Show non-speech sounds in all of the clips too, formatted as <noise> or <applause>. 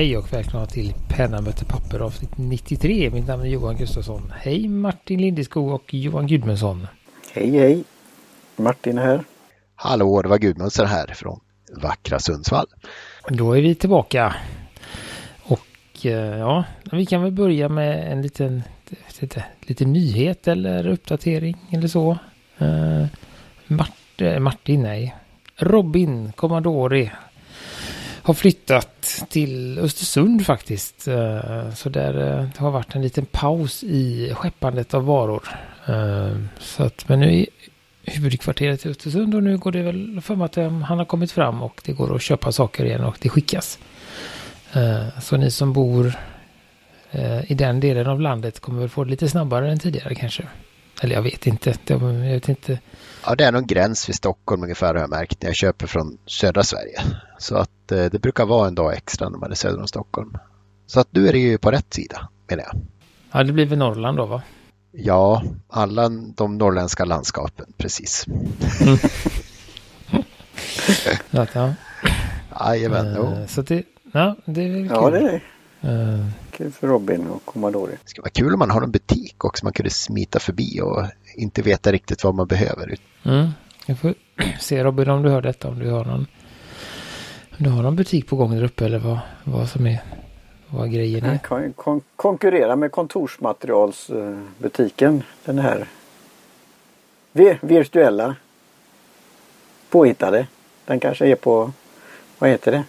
Hej och välkomna till Penna möter papper avsnitt 93. Mitt namn är Johan Gustafsson. Hej Martin Lindeskog och Johan Gudmundsson. Hej hej! Martin här. Hallå, det var Gudmundsson här från vackra Sundsvall. Då är vi tillbaka. Och eh, ja, vi kan väl börja med en liten lite, lite nyhet eller uppdatering eller så. Uh, Mart, Martin, nej. Robin Commodore har flyttat till Östersund faktiskt. Eh, så där eh, har varit en liten paus i skeppandet av varor. Eh, så att, men nu är huvudkvarteret i Östersund och nu går det väl för mig att han har kommit fram och det går att köpa saker igen och det skickas. Så ni som bor i den delen av landet kommer väl få det lite snabbare än tidigare kanske. Eller jag vet inte. Jag vet inte. Ja, det är någon gräns vid Stockholm ungefär har jag märkt när jag köper från södra Sverige. Så att det brukar vara en dag extra när man är söder om Stockholm. Så att nu är det ju på rätt sida menar jag. Ja, det blir väl Norrland då va? Ja, alla de norrländska landskapen, precis. <laughs> Mm. att, ja. Jajamän, uh, Så det, ja, det är väl kul. Ja, det är det. Uh, kul för Robin och Commodore. Det skulle vara kul om man har en butik också. Man kunde smita förbi och inte veta riktigt vad man behöver. Mm. Jag får se Robin om du hör detta. Om du har någon, du har någon butik på gång där uppe eller vad, vad som är vad grejen är. Kon kon konkurrera med kontorsmaterialsbutiken. Den här virtuella påhittade. Den kanske är på, vad heter det?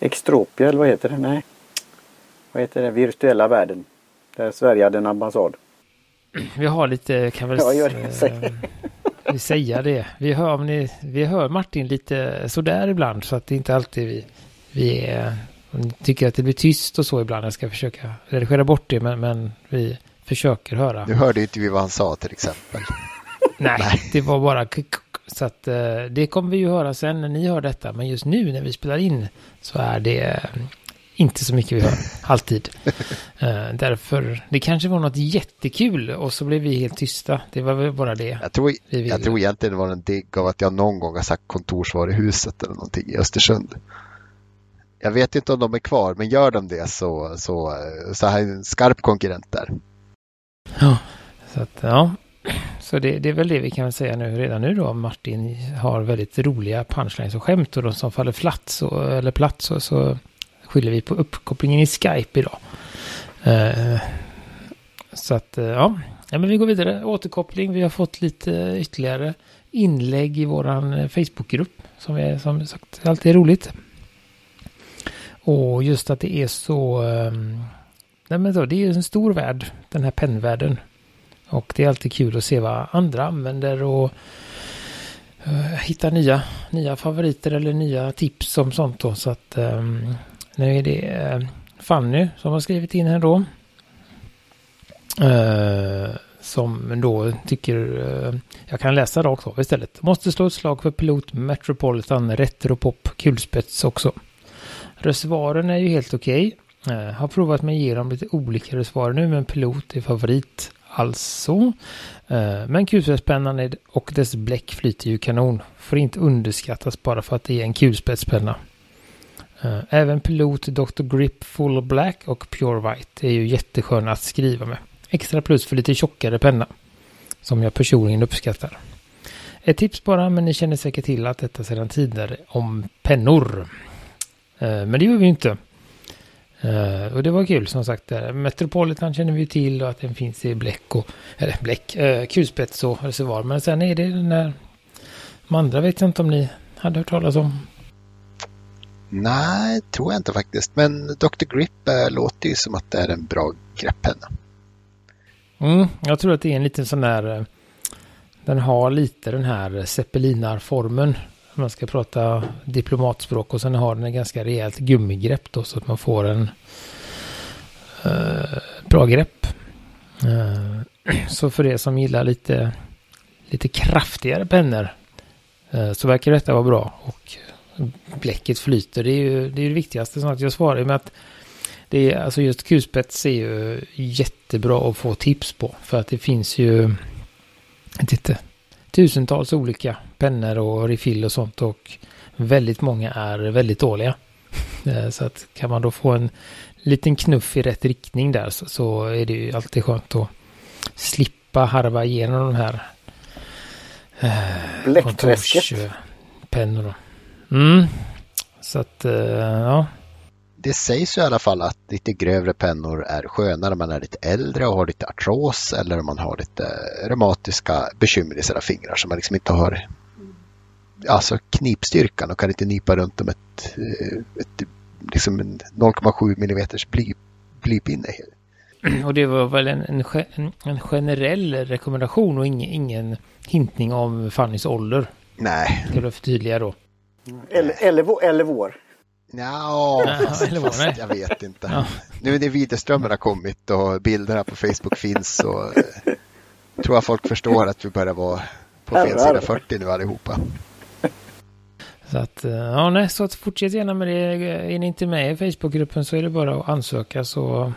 Extropia eller vad heter det? Nej vad heter det, virtuella världen. Där Sverige hade en ambassad. Vi har lite, kan väl ja, gör det. <laughs> Äh, säga det. Vi hör, ni, vi hör Martin lite sådär ibland så att det inte alltid vi, vi är, tycker att det blir tyst och så ibland. Jag ska försöka redigera bort det men, men vi försöker höra. Nu hörde inte vi vad han sa till exempel. <laughs> Nej, Nej, det var bara så att eh, det kommer vi ju höra sen när ni hör detta. Men just nu när vi spelar in så är det inte så mycket vi hör, <laughs> alltid. uh, därför, det kanske var något jättekul och så blev vi helt tysta. Det var väl bara det. Jag tror, jag tror egentligen det var en digg av att jag någon gång har sagt kontorsvaruhuset eller någonting i Östersund. Jag vet inte om de är kvar, men gör de det så, så, så har jag en skarp konkurrent där. Ja, så att ja. <clears throat> Så det, det, är väl det vi kan säga nu redan nu då. Martin har väldigt roliga punchlines och skämt och de som faller flatt så, eller platt så, så skyller vi på uppkopplingen i Skype idag. Eh, så att, eh, ja. ja, men vi går vidare. Återkoppling. Vi har fått lite ytterligare inlägg i våran eh, Facebookgrupp. Som är som sagt alltid är roligt. Och just att det är så... Ehm, nej men då, det är en stor värld, den här pennvärlden. Och det är alltid kul att se vad andra använder och uh, hitta nya, nya favoriter eller nya tips om sånt då. Så att um, nu är det eh, Fanny som har skrivit in här då. Uh, som då tycker, uh, jag kan läsa rakt av istället. Måste slå ett slag för Pilot Metropolitan Retropop kulspets också. Reservoaren är ju helt okej. Okay. Uh, har provat mig igenom lite olika reservoarer nu men Pilot är favorit. Alltså. Men kulspetspennan och dess bläck flyter ju kanon. Får inte underskattas bara för att det är en kulspetspenna. Eh, även Pilot, Dr. Grip Full Black och Pure White är ju jättesköna att skriva med. Extra plus för lite tjockare penna. Som jag personligen uppskattar. Ett tips bara, men ni känner säkert till att detta sedan tidigare om pennor. Eh, men det gör vi ju inte. Eh, och det var kul som sagt. Metropolitan känner vi ju till och att den finns i bläck och eller bläck, kulspets och reservoar. Men sen är det den där de andra vet jag inte om ni hade hört talas om. Nej, tror jag inte faktiskt. Men Dr. Grip äh, låter ju som att det är en bra grepppenna. Mm, jag tror att det är en liten sån där... Eh, den har lite den här zeppelinarformen. Om man ska prata diplomatspråk. Och sen har den en ganska rejält gummigrepp då. Så att man får en uh, bra grepp. Uh, <clears throat> så för er som gillar lite, lite kraftigare pennor. Uh, så verkar detta vara bra. Och bläcket flyter. Det är ju det, är det viktigaste. Så att jag svarar med att det är, alltså just kulspets är ju jättebra att få tips på. För att det finns ju inte, tusentals olika pennor och refill och sånt. Och väldigt många är väldigt dåliga. <laughs> Eh, Så att kan man då få en liten knuff i rätt riktning där så, är det ju alltid skönt att slippa harva igenom de här eh, Bläckträsket. kontorspennorna. Mm. Så att, eh, ja. Det sägs ju i alla fall att lite grövre pennor är skönare om man är lite äldre och har lite artros eller om man har lite reumatiska bekymmer i sina fingrar som man liksom inte har alltså knipstyrkan och kan inte nypa runt om ett, eh, ett liksom en 0,7 millimeters bly, blypinne. Och det var väl en, en, en, en generell rekommendation och ingen, ingen hintning om Fannys ålder. Nej, Ska du förtydliga då? Eller, eller, eller vår. Ja, <laughs> nej. jag vet inte. Ja. Nu när videoströmmen har kommit och bilderna på Facebook finns så eh, tror jag folk förstår att vi börjar vara på fel sida 40 nu allihopa. Så att, eh, ja nej, så att fortsätt gärna med det. Är ni inte med i Facebookgruppen så är det bara att ansöka så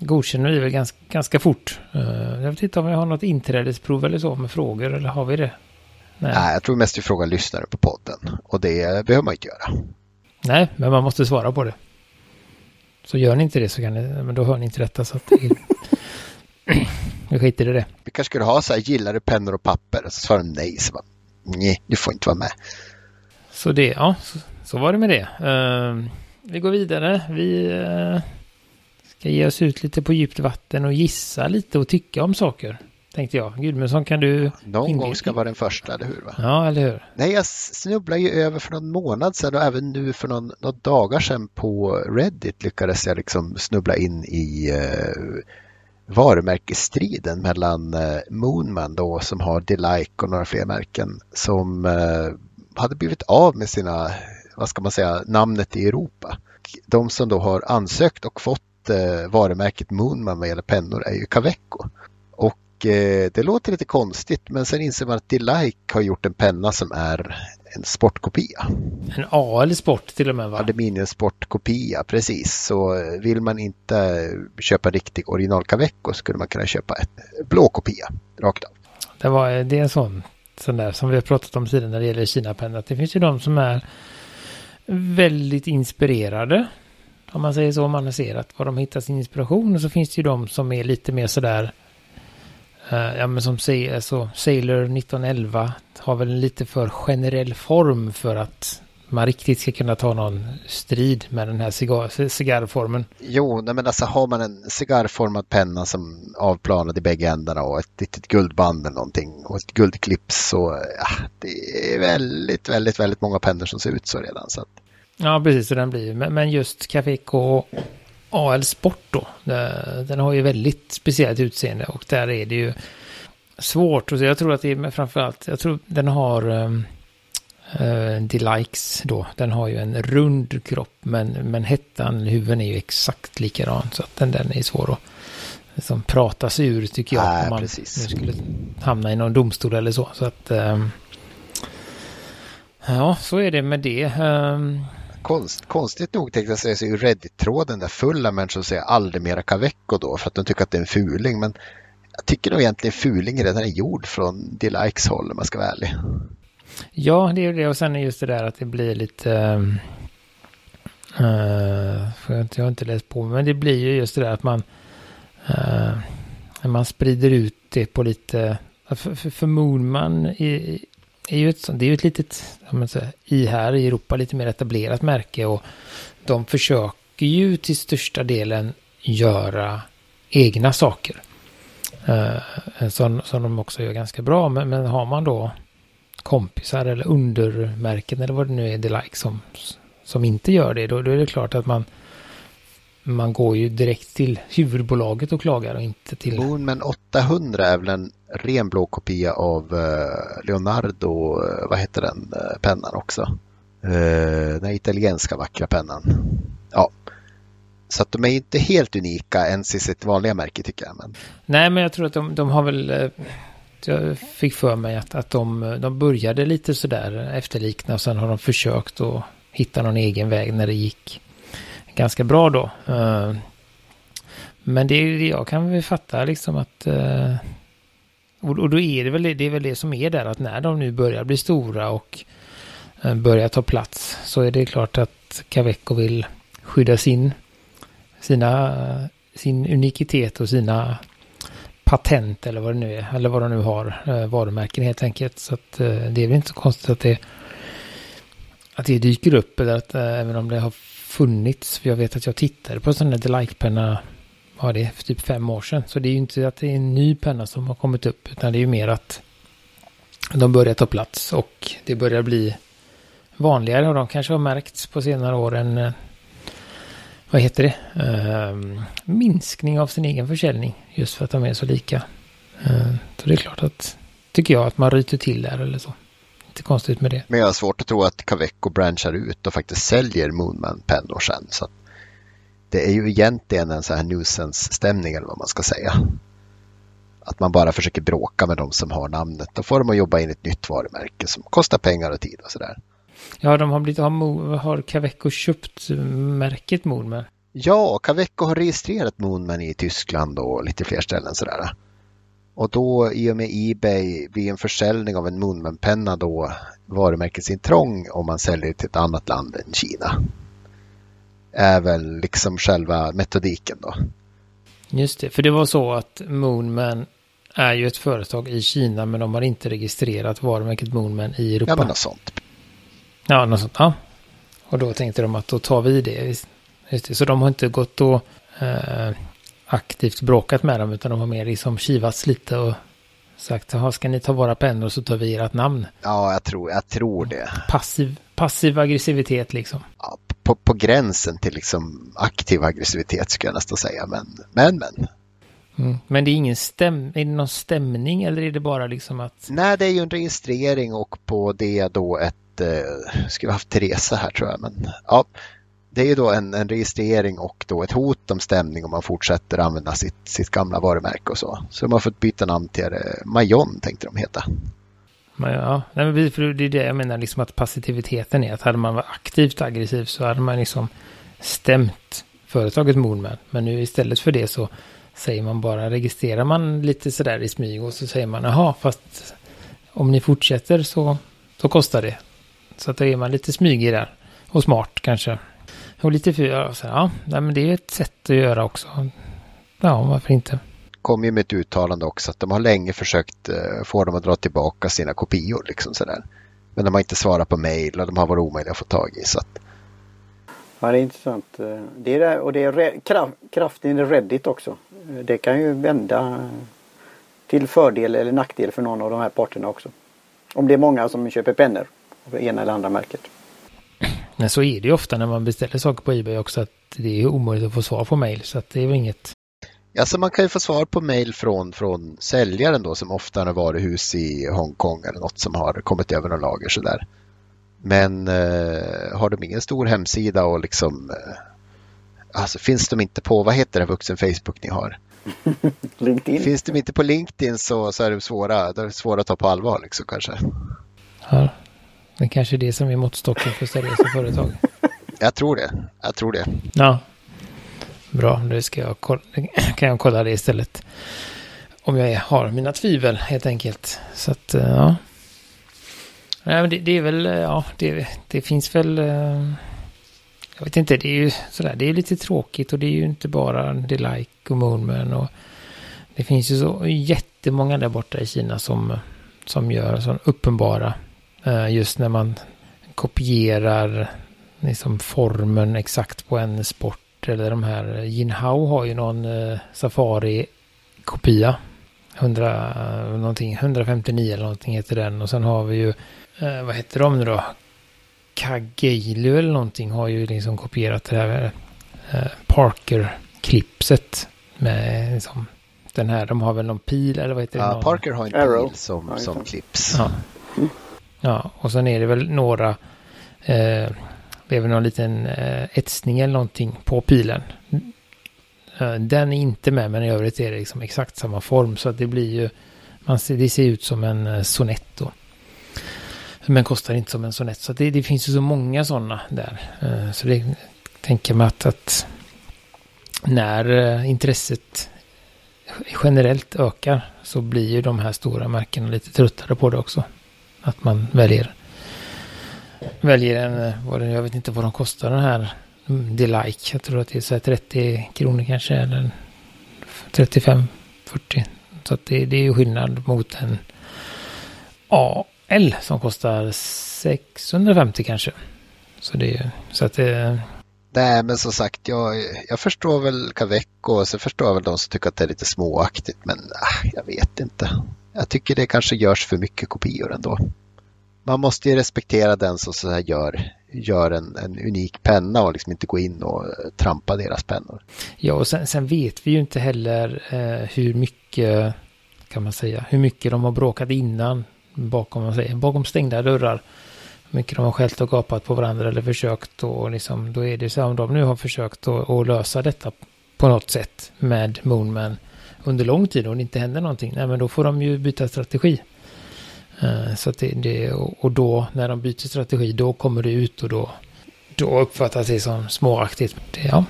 godkänner vi väl ganska, ganska fort. Eh, Jag vet inte om vi har något inträdesprov eller så med frågor eller har vi det? Nej, Nej, jag tror mest vi frågar lyssnare på podden och det behöver man inte göra. nej men man måste svara på det. Så gör ni inte det så kan ni, men då hör ni inte detta så att det, vi <clears throat> skiter i det. Vi kanske skulle ha så här, gillar du pennor och papper? Och så svarar de nej, så bara, nej, du får inte vara med. Så det, ja, så, så var det med det. Eh, vi går vidare. Vi eh, ska ge oss ut lite på djupt vatten och gissa lite och tycka om saker. Tänkte jag. Gudmundsson, kan du... Någon gång ska vara den första, eller hur? Va? Ja, eller hur? Nej, jag snubblade ju över för någon månad sedan och även nu för någon, några dagar sedan på Reddit lyckades jag liksom snubbla in i eh, varumärkesstriden mellan eh, Moonman då som har Delike och några fler märken som eh, hade blivit av med sina, vad ska man säga, namnet i Europa. De som då har ansökt och fått eh, varumärket Moonman vad gäller pennor är ju Caveco. Eh, det låter lite konstigt men sen inser man att Delike har gjort en penna som är en sportkopia. En AL Sport till och med va? Aluminiumsportkopia, precis. Så eh, vill man inte köpa riktig original Caveco skulle man kunna köpa en blå kopia rakt av. Det, var, det är en sån, sån där som vi har pratat om tidigare när det gäller Kina-pennor. att Det finns ju de som är väldigt inspirerade. Om man säger så, om man har sett var de hittar sin inspiration. Och så finns det ju de som är lite mer sådär, eh, ja men som säger, alltså, Sailor 1911 har väl en lite för generell form för att man riktigt ska kunna ta någon strid med den här cigar, cigarrformen. Jo, nej men alltså har man en cigarrformad penna som avplanad i bägge ändarna och ett litet guldband eller någonting och ett guldklips så ja, det är väldigt, väldigt, väldigt många pennor som ser ut så redan. Så att, Ja, precis så den blir. Men, men just Cafeco och AL Sport då. Den har ju väldigt speciellt utseende och där är det ju svårt. Och jag tror att det är framförallt, jag tror den har uh, Delikes då. Den har ju en rund kropp men, men hettan, huven är ju exakt likadan. Så att den, den är svår att liksom, prata sig ur tycker jag. Nej, om man precis. nu skulle hamna i någon domstol eller så. Så att ehm, Ja, så är det med det. Ehm, konst, konstigt nog tänkte jag säga så är ju Reddit-tråden där full av människor som säger aldrig mera Kavecko då för att de tycker att det är en fuling. Men jag tycker nog egentligen fuling redan är gjord från Delikes håll om man ska vara ärlig. Ja, det är ju det. Och sen är just det där att det blir lite... uh, för jag, har inte läst på, men det blir ju just det där att man... uh, man sprider ut det på lite... För, för, för Moonman i, är ju ett, det är ju ett litet, säga, i här i Europa lite mer etablerat märke och de försöker ju till största delen göra egna saker. Eh, som, som de också gör ganska bra, men, men har man då kompisar eller undermärken eller vad det nu är, det like som, som inte gör det, då, då är det klart att man man går ju direkt till huvudbolaget och klagar och inte till... Moonman 800 är väl en ren blå kopia av eh, Leonardo, eh, vad heter den eh, pennan också? Den italienska vackra pennan. Ja. Så att de är inte helt unika ens i sitt vanliga märke tycker jag. Men Nej, men jag tror att de, de har väl... Jag fick för mig att, att de, de började lite sådär efterlikna och sen har de försökt att hitta någon egen väg när det gick ganska bra då. Eh, men det är jag kan väl fatta liksom att... Eh, och, då är det väl det, det är väl det som är där att när de nu börjar bli stora och eh, börjar ta plats så är det klart att Caveco vill skydda sin, sina, sin unikitet och sina patent eller vad det nu är, eller vad de nu har, varumärken helt enkelt. Så att det är väl inte så konstigt att det, att det dyker upp, eller att även om det har funnits, för jag vet att jag tittade på en sån där Delight-penna, ja det för typ fem år sedan. Så det är ju inte att det är en ny penna som har kommit upp, utan det är ju mer att de börjar ta plats och det börjar bli vanligare och de kanske har märkts på senare år än eh, vad heter det? Uh, minskning av sin egen försäljning just för att de är så lika. Uh, så det är klart att tycker jag att man ryter till där eller så. Inte konstigt med det. Men jag har svårt att tro att Caveco branchar ut och faktiskt säljer Moonman-pennor sen. Så det är ju egentligen en sån här nuisance-stämning eller vad man ska säga. Att man bara försöker bråka med de som har namnet. Då får de att jobba in ett nytt varumärke som kostar pengar och tid och sådär. Ja, de har blivit, har, har Caveco köpt märket Moonman? Ja, Caveco har registrerat Moonman i Tyskland och lite fler ställen sådär. Och då i och med Ebay vid en försäljning av en Moonman-penna då varumärkesintrång om man säljer till ett annat land än Kina. Är väl liksom själva metodiken då. Just det, för det var så att Moonman är ju ett företag i Kina men de har inte registrerat varumärket Moonman i Europa. Ja, men något sånt. Ja, något sånt. Ja. Och då tänkte de att då tar vi det. Just det. Så de har inte gått och eh, aktivt bråkat med dem utan de har mer liksom kivats lite och sagt jaha, ska ni ta våra pennor så tar vi ert namn. Ja, jag tror, jag tror det. Passiv, passiv aggressivitet liksom. Ja, på, på gränsen till liksom aktiv aggressivitet skulle jag nästan säga, men men. men. Mm. Men det är ingen stäm är det någon stämning eller är det bara liksom att? Nej, det är ju en registrering och på det då ett eh, skulle haft Teresa här tror jag. Men, ja, det är ju då en, en, registrering och då ett hot om stämning om man fortsätter använda sitt, sitt gamla varumärke och så. Så de har fått byta namn till eh, Majon tänkte de heta. Ja, nej, för det är det jag menar liksom att passiviteten är att hade man varit aktivt aggressiv så hade man liksom stämt företaget Moonman. Men nu istället för det så säger man bara, registrerar man lite sådär i smyg och så säger man jaha, fast om ni fortsätter så, så kostar det. Så att då är man lite smygig där. Och smart kanske. Och lite för, ja, så, ja men det är ett sätt att göra också. Ja, varför inte? kom ju med ett uttalande också att de har länge försökt uh, få dem att dra tillbaka sina kopior. Liksom sådär. Men de har inte svarat på mejl och de har varit omöjliga att få tag i. Så att... Ja, det är intressant. Det är det, och det är kraft, kraften i Reddit också. Det kan ju vända till fördel eller nackdel för någon av de här parterna också. Om det är många som köper pennor av ena eller andra märket. Men så är det ju ofta när man beställer saker på Ebay också att det är omöjligt att få svar på mejl så att det är väl inget. Alltså man kan ju få svar på mejl från, från säljaren då som ofta har varuhus i Hongkong eller något som har kommit över några lager sådär. Men eh, har de ingen stor hemsida och liksom eh, Alltså finns de inte på, vad heter det vuxen Facebook ni har? <laughs> LinkedIn. Finns de inte på LinkedIn så, så är det svåra, det är svåra att ta på allvar liksom kanske. Ja, det kanske är det som är måttstocken för seriösa företag. Jag tror det. Jag tror det. Ja. Bra, nu ska jag kolla, <clears throat> kan jag kolla det istället. Om jag har mina tvivel helt enkelt. Så att, eh, ja. Nej, men det, det är väl, eh, ja, det, det finns väl... Eh, jag vet inte, det är ju sådär, det är lite tråkigt och det är ju inte bara The Like och Moonman och det finns ju så jättemånga där borta i Kina som, som gör sådana uppenbara just när man kopierar liksom formen exakt på en sport. Eller de här, Jinhao har ju någon eh, Safari-kopia. 100, någonting, 159 eller någonting heter den. Och sen har vi ju, eh, vad heter de nu då? Kageilu eller någonting har ju liksom kopierat det här eh, Parker-klipset. Med liksom den här, de har väl någon pil eller vad heter det? Ja. Parker har en Arrow. pil som, som clips. Ja. Ja, och sen är det väl några, eh, det är väl någon liten eh, etsning eller någonting på pilen. Eh, den är inte med, men i övrigt är det liksom exakt samma form. Så att det blir ju, man ser, det ser ut som en eh, sonett då. Men kostar inte som en sonett. Så det, det, finns ju så många sådana där. Eh, så det tänker man att, att när intresset generellt ökar så blir ju de här stora märkena lite tröttare på det också. Att man väljer väljer en, eh, vad det, jag vet inte vad de kostar den här mm, Delike. Jag tror att det är så 30 kronor kanske. Eller 35, 40. Så att det, det är ju skillnad mot en AL som kostar 650 kanske. Så det är så att det... Nej, men som sagt, jag, jag förstår väl Kaveco och så förstår jag väl de som tycker att det är lite småaktigt, men äh, jag vet inte. Jag tycker det kanske görs för mycket kopior ändå. Man måste ju respektera den som så här gör, gör en, en unik penna och liksom inte gå in och eh, trampa deras pennor. Ja, och sen, sen vet vi ju inte heller eh, hur mycket, kan man säga, hur mycket de har bråkat innan bakom, man säger, bakom stängda dörrar. Hur mycket de har skällt och gapat på varandra eller försökt och liksom, då är det så om de nu har försökt att, att lösa detta på något sätt med Moonman under lång tid och det inte händer någonting, nej men då får de ju byta strategi. Eh, så att det, det, och då när de byter strategi, då kommer det ut och då, då uppfattas det som småaktigt. Det, ja.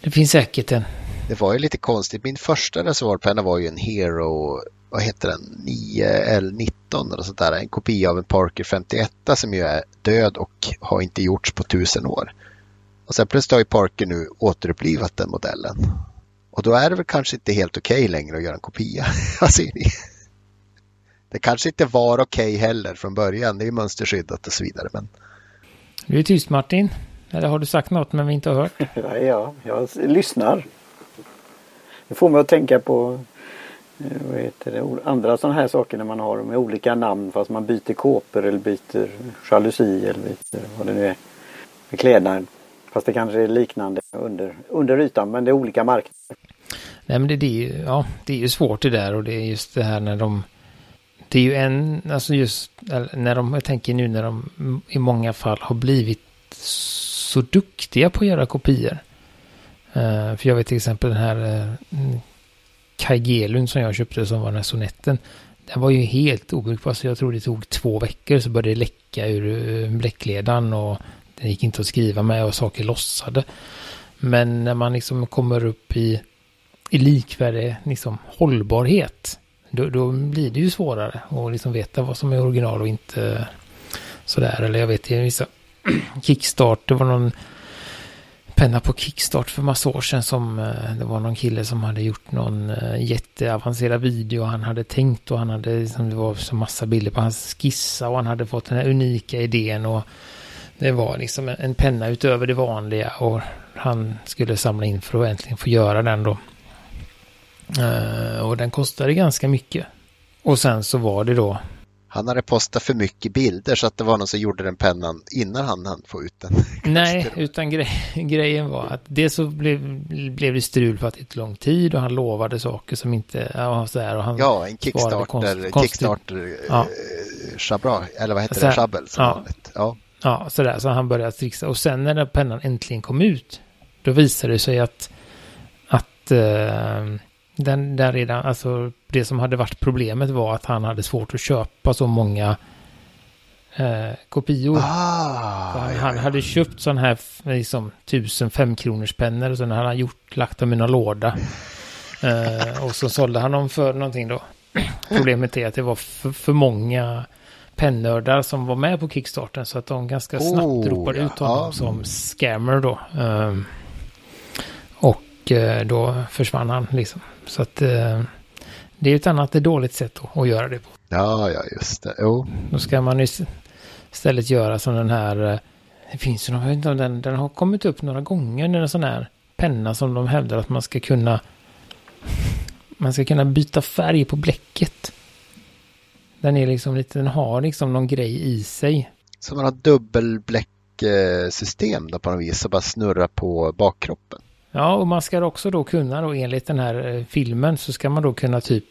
det finns säkert en... Det var ju lite konstigt. Min första reservoarpenna var ju en Hero vad heter den, 9L19 eller sånt där. En kopia av en Parker 51 som ju är död och har inte gjorts på tusen år. Och sen plötsligt har ju Parker nu återupplivat den modellen. Och då är det väl kanske inte helt okej okay längre att göra en kopia. Vad säger ni? Det kanske inte var okej okay heller från början. Det är ju mönsterskyddat och så vidare. Men... Du är tyst Martin. Eller har du sagt något men vi inte har hört? <laughs> ja, jag lyssnar. Det får mig att tänka på Eh, vad heter det, andra sådana här saker när man har med olika namn fast man byter kåpor eller byter jalusi eller byter vad det nu är. Med klädnaden. Fast det kanske är liknande under, under ytan men det är olika marknader. Nej men det, det, är ju, ja, det är ju svårt det där och det är just det här när de det är ju en, alltså just när de, jag tänker nu när de i många fall har blivit så duktiga på att göra kopior. Uh, för jag vet till exempel den här eh, uh, Kaigelun som jag köpte som var den här sonetten. Den var ju helt obrukbar så jag tror det tog två veckor så började det läcka ur eh, bläckledaren och den gick inte att skriva med och saker lossade. Men när man liksom kommer upp i, i likvärdig liksom, hållbarhet då, då, blir det ju svårare att liksom veta vad som är original och inte sådär. Eller jag vet i vissa <clears throat> kickstart, det var någon penna på Kickstart för massa år sedan som eh, det var någon kille som hade gjort någon eh, jätteavancerad video. Han hade tänkt och han hade liksom, det var så massa bilder på hans skissa och han hade fått den här unika idén och det var liksom en penna utöver det vanliga och han skulle samla in för att äntligen få göra den då. Eh, och den kostade ganska mycket. Och sen så var det då han hade postat för mycket bilder så att det var någon som gjorde den pennan innan han hann få ut den. <laughs> Nej, utan gre grejen var att det så blev, blev det strul för att det lång tid och han lovade saker som inte, ja så här, och han Ja, en Kickstarter, konst, Kickstarter ja. Chabra, eller vad heter så det, Chabel som ja. vanligt. Ja. Ja, sådär, så han började trixa och sen när den pennan äntligen kom ut, då visade det sig att, att uh, den där redan, alltså det som hade varit problemet var att han hade svårt att köpa så många eh, kopior. Ah, han, ja. hade köpt sån här liksom tusen femkronors pennor och sen hade han gjort, lagt dem i någon låda. Eh, och så sålde han dem för någonting då. <clears throat> Problemet är att det var för, för många pennördar som var med på Kickstarten så att de ganska snabbt oh, ropade ja, ut honom som scammer då. Eh, och eh, då försvann han liksom. Så att eh, det är ett annat dåligt sätt att, att göra det på. Ja, ja, just det. Jo. Då ska man istället göra som den här, eh, det finns ju någon, jag vet inte om den, den har kommit upp några gånger, en sån här penna som de hävdar att man ska kunna, man ska kunna byta färg på bläcket. Den är liksom lite, den har liksom någon grej i sig. Så man har dubbelbläcksystem då på något vis, och bara snurra på bakkroppen. Ja, och man ska också då kunna då enligt den här eh, filmen så ska man då kunna typ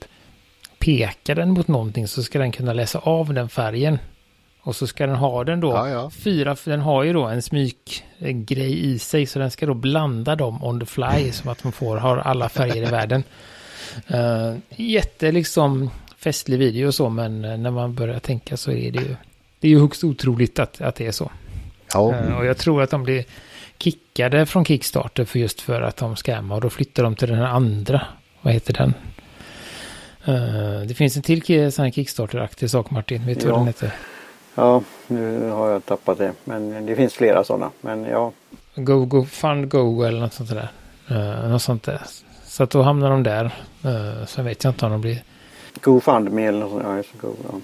peka den mot någonting så ska den kunna läsa av den färgen. Och så ska den ha den då, ja, ja. fyra, den har ju då en smykgrej i sig så den ska då blanda dem on the fly som att man får, har alla färger i världen. Uh, jätte liksom festlig video och så men eh, när man börjar tänka så är det ju, det är ju högst otroligt att, att det är så. Ja. Uh, och jag tror att de blir kickade från Kickstarter för just för att de scammar och då flyttar de till den här andra. Vad heter den? Uh, det finns en till sån här Kickstarter-aktig sak Martin. Vet du ja. vad den heter? Ja, nu har jag tappat det. Men det finns flera sådana. Men ja. Go, Go, Fund Go eller något sånt där. Något sånt där. Så att då hamnar de där. Uh, sen vet jag inte om de blir... GoFundMe eller något sånt. Ja, just Go, ja.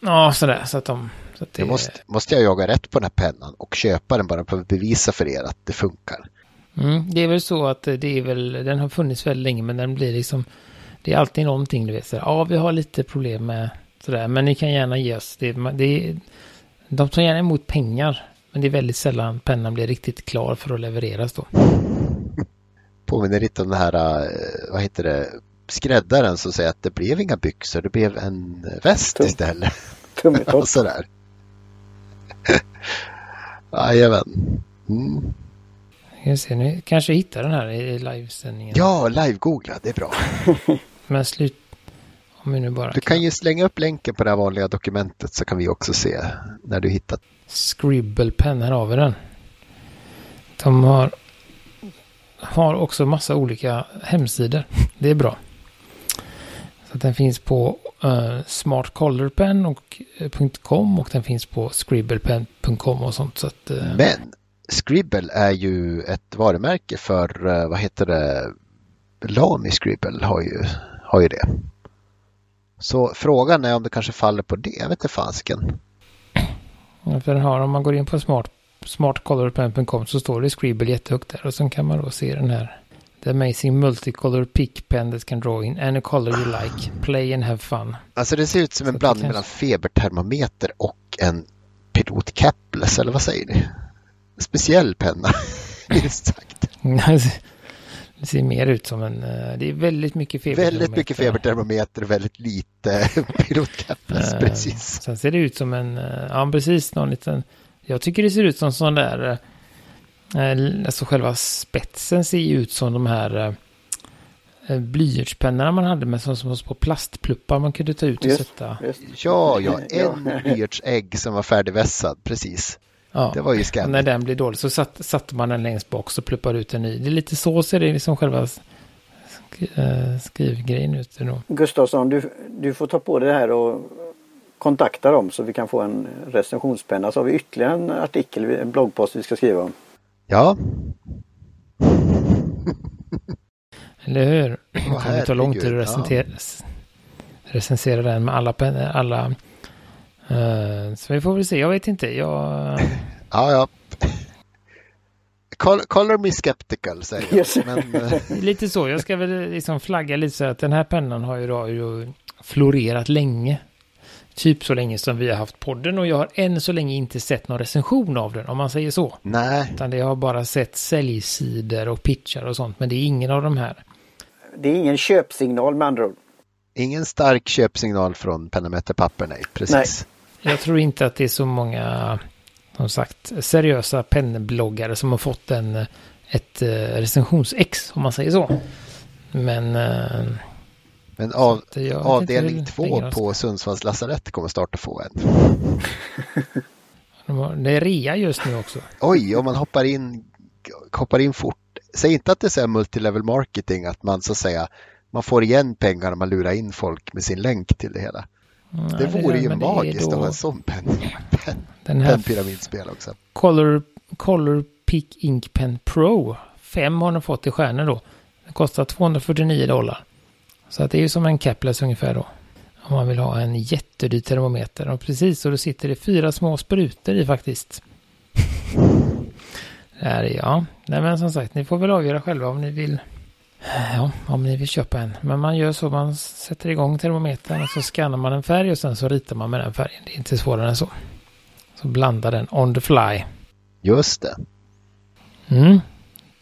Ja, sådär. Så att de... Så att det... måste, måste jag jaga rätt på den här pennan och köpa den bara för att bevisa för er att det funkar. Mm, det är väl så att det är väl, den har funnits väldigt länge men den blir liksom, det är alltid någonting du vet. Så, ja, vi har lite problem med sådär, men ni kan gärna ge oss det. det de tar gärna emot pengar, men det är väldigt sällan pennan blir riktigt klar för att levereras då. Påminner lite om det här, eh, vad heter det, skräddaren som säger att det blev inga byxor, det blev en väst Tum. istället. Tummetott. <laughs> Sådär. Jajamän. Mm. Jag ser, kanske hittar den här i livesändningen. Ja, live-googla, det är bra. <laughs> Men slut... Om vi nu bara du kan, kan ju slänga upp länken på det här vanliga dokumentet så kan vi också se när du hittat. Scribble Pen, här har vi den. De har, har också massa olika hemsidor. Det är bra. Så den finns på uh, smartcolorpen.com och, och den finns på scribblepen.com och sånt. Så att, uh, Men Scribble är ju ett varumärke för, uh, vad heter det, Lami Scribble har ju, har ju det. Så frågan är om det kanske faller på det, jag vet inte fasken. Ja, för den har, om man går in på smart, smartcolorpen.com så står det Scribble jättehögt där och sen kan man då se den här The amazing multicolor pick pen that can draw in any color you like. Play and have fun. Alltså det ser ut som en blandning mellan febertermometer och en pilot capless, eller vad säger ni? Speciell penna, <laughs> minst sagt. det ser mer ut som en, eh, det är väldigt mycket febertermometer. Väldigt mycket febertermometer väldigt lite <laughs> pilot capless, uh, precis. Sen ser det ut som en, eh, ja precis, någon liten, jag tycker det ser ut som sån där Eh, alltså själva spetsen ser ju ut som de här eh, eh, blyertspennorna man hade med som, som på plastpluppar man kunde ta ut och just, sätta. Just. Ja, ja, <laughs> en blyertsägg som var färdigvässad, precis. Ja, det var ju skam. När den blir dålig så satt, satte man den längst bak så pluppade ut en ny. Det är lite så ser det liksom själva skrivgrejen ut. Gustavsson, du, du får ta på dig det här och kontakta dem så vi kan få en recensionspenna. Så har vi ytterligare en artikel, en bloggpost vi ska skriva om. Ja. <laughs> Eller hur? Det kommer ta lång tid att recensera, ja. recensera den med alla, alla uh, så vi får väl se, jag vet inte. Jag... <laughs> ja, ja. Color me skeptical säger jag. Yes. Men, uh... <laughs> lite så, jag ska väl liksom flagga lite så att den här pennan har ju, då, ju florerat länge typ så länge som vi har haft podden och jag har än så länge inte sett någon recension av den om man säger så. Nej. Utan det har bara sett säljsidor och pitchar och sånt men det är ingen av de här. Det är ingen köpsignal med andra ord. Ingen stark köpsignal från Pennameter Papper, nej. Precis. Nej. Jag tror inte att det är så många, som sagt, seriösa pennbloggare som har fått en, ett eh, recensionsex, om man säger så. Men eh, men av, avdelning två på Sundsvalls lasarett kommer starta få en. <laughs> Det är rea just nu också. Oj, om man hoppar in, hoppar in fort. Säg inte att det är multilevel marketing, att man så att säga man får igen pengar om man lurar in folk med sin länk till det hela. Nej, det vore det, ju magiskt då... att ha en sån pen, pen, Den här pyramidspel också. Color, Color Pick Ink Pen Pro. Fem har de fått i stjärnor då. Det kostar 249 dollar. Så att det är ju som en Kepler ungefär då. Om man vill ha en jättedyr termometer. Och precis, så då sitter det fyra små sprutor i faktiskt. Det är ja. Nej men som sagt, ni får väl avgöra själva om ni vill. Ja, om ni vill köpa en. Men man gör så, man sätter igång termometern och så skannar man en färg och sen så ritar man med den färgen. Det är inte svårare än så. Så blandar den on the fly. Just det. Mm.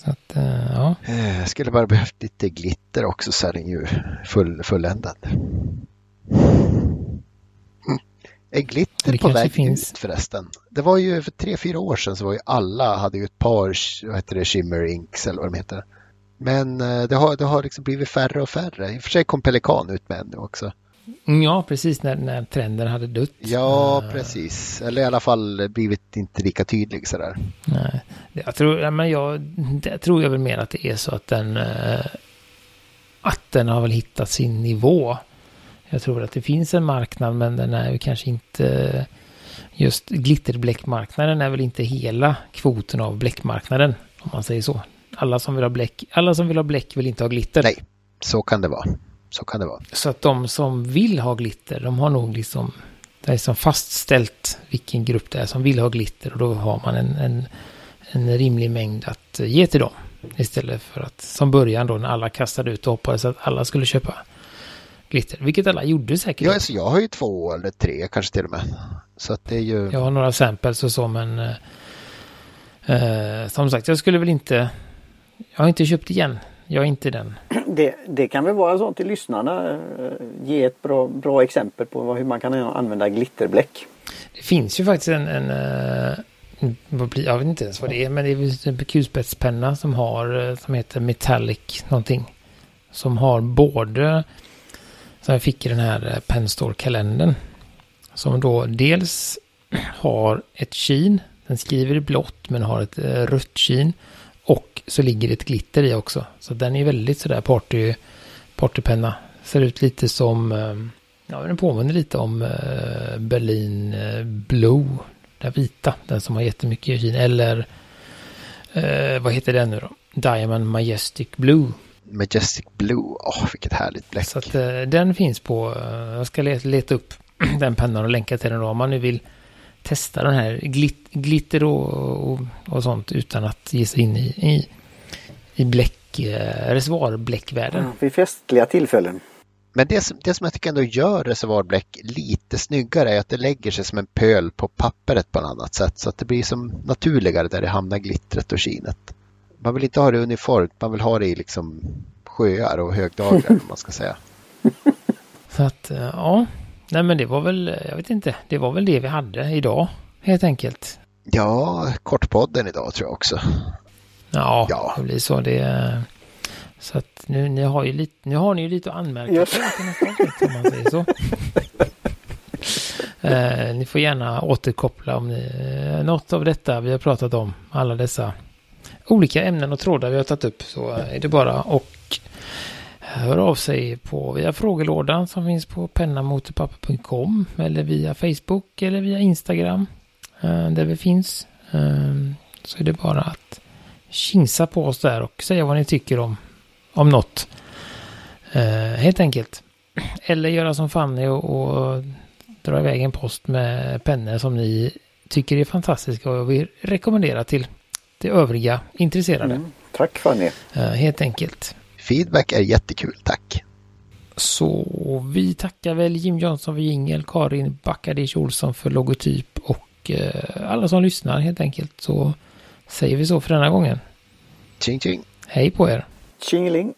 Så att, uh, ja. Jag eh, skulle bara behövt lite glitter också så är den ju full, fulländad. Mm. Är glitter på väg finns... ut förresten? Det var ju för tre, fyra år sedan så var ju alla hade ju ett par vad heter det, shimmer inks eller vad de heter. Men eh, det har, det har liksom blivit färre och färre. I och för sig kom Pelikan ut med en nu också. Mm, ja, precis när, när trenden hade dött. Ja, uh, precis. Eller i alla fall blivit inte lika tydlig sådär. Nej, jag tror, men jag, det tror jag väl mer att det är så att den, uh, att den har väl hittat sin nivå. Jag tror att det finns en marknad, men den är ju kanske inte just glitterbläckmarknaden är väl inte hela kvoten av bläckmarknaden. Om man säger så. Alla som vill ha bläck, alla som vill ha bläck vill inte ha glitter. Nej, så kan det vara. Så kan det vara. Så att de som vill ha glitter, de har nog liksom, det är liksom fastställt vilken grupp det är som vill ha glitter och då har man en, en, en rimlig mängd att ge till dem. Istället för att som början då när alla kastade ut och hoppades att alla skulle köpa glitter. Vilket alla gjorde säkert. Ja, alltså jag har ju två eller tre kanske till och med. Så att det är ju... Jag har några samples och så men eh, eh, som sagt jag skulle väl inte jag har inte köpt igen. Jag är inte den. Det, det kan väl vara så till lyssnarna. Eh, ge ett bra, bra exempel på hur man kan använda glitterbläck. Det finns ju faktiskt en, en eh, en jag vet inte ens vad det är, men det är en typ kulspetspenna som har, eh, som heter Metallic någonting. Som har både, som jag fick i den här Penstore-kalendern. Som då dels har ett kin, den skriver i blått men har ett rött kin. Och så ligger det ett glitter i också. Så den är väldigt sådär party, partypenna. Ser ut lite som, eh, ja den påminner lite om eh, Berlin eh, Blue. Den vita, den som har jättemycket kin. Eller eh, vad heter den nu då? Diamond Majestic Blue. Majestic Blue, åh vilket härligt bläck. Så att eh, den finns på, jag ska leta, leta upp <clears throat> den pennan och länka till den då. Om man nu vill testa den här glit, glitter och, och, och sånt utan att ge sig in i, i, i bläck, eh, reservoarbläckvärlden. Vid festliga tillfällen. Men det som, det som jag tycker ändå gör reservoarbläck lite snyggare är att det lägger sig som en pöl på pappret på ett annat sätt. Så att det blir som naturligare där det hamnar glittret och kinet. Man vill inte ha det uniformt, man vill ha det i liksom sjöar och högdagar <laughs> om man ska säga. Så att, eh, ja. Nej men det var väl, jag vet inte, det var väl det vi hade idag. Helt enkelt. Ja, kortpodden idag tror jag också. Ja, Ja. det blir så. Det, så att nu, ni har ju lite, nu har ni ju lite att anmärka Yes. på till nästa avsnitt om man säger så. <laughs> eh, ni får gärna återkoppla om ni, eh, något av detta vi har pratat om. Alla dessa olika ämnen och trådar vi har tagit upp så är det bara och hör av sig på via frågelådan som finns på pennamotorpapper.com eller via Facebook eller via Instagram eh, där vi finns. Eh, så är det bara att kinsa på oss där och säga vad ni tycker om, om något. Eh, helt enkelt. Eller göra som Fanny och, och dra iväg en post med pennor som ni tycker är fantastiska och vill rekommendera till, till övriga intresserade. Mm. Tack Fanny. Helt enkelt. Feedback är jättekul, tack. Så vi tackar väl Jim Johnson för jingel, Karin Backadish Olsson för logotyp och eh, alla som lyssnar helt enkelt. Så säger vi så för denna gången. Tjing tjing! Hej på er! Tjingeling.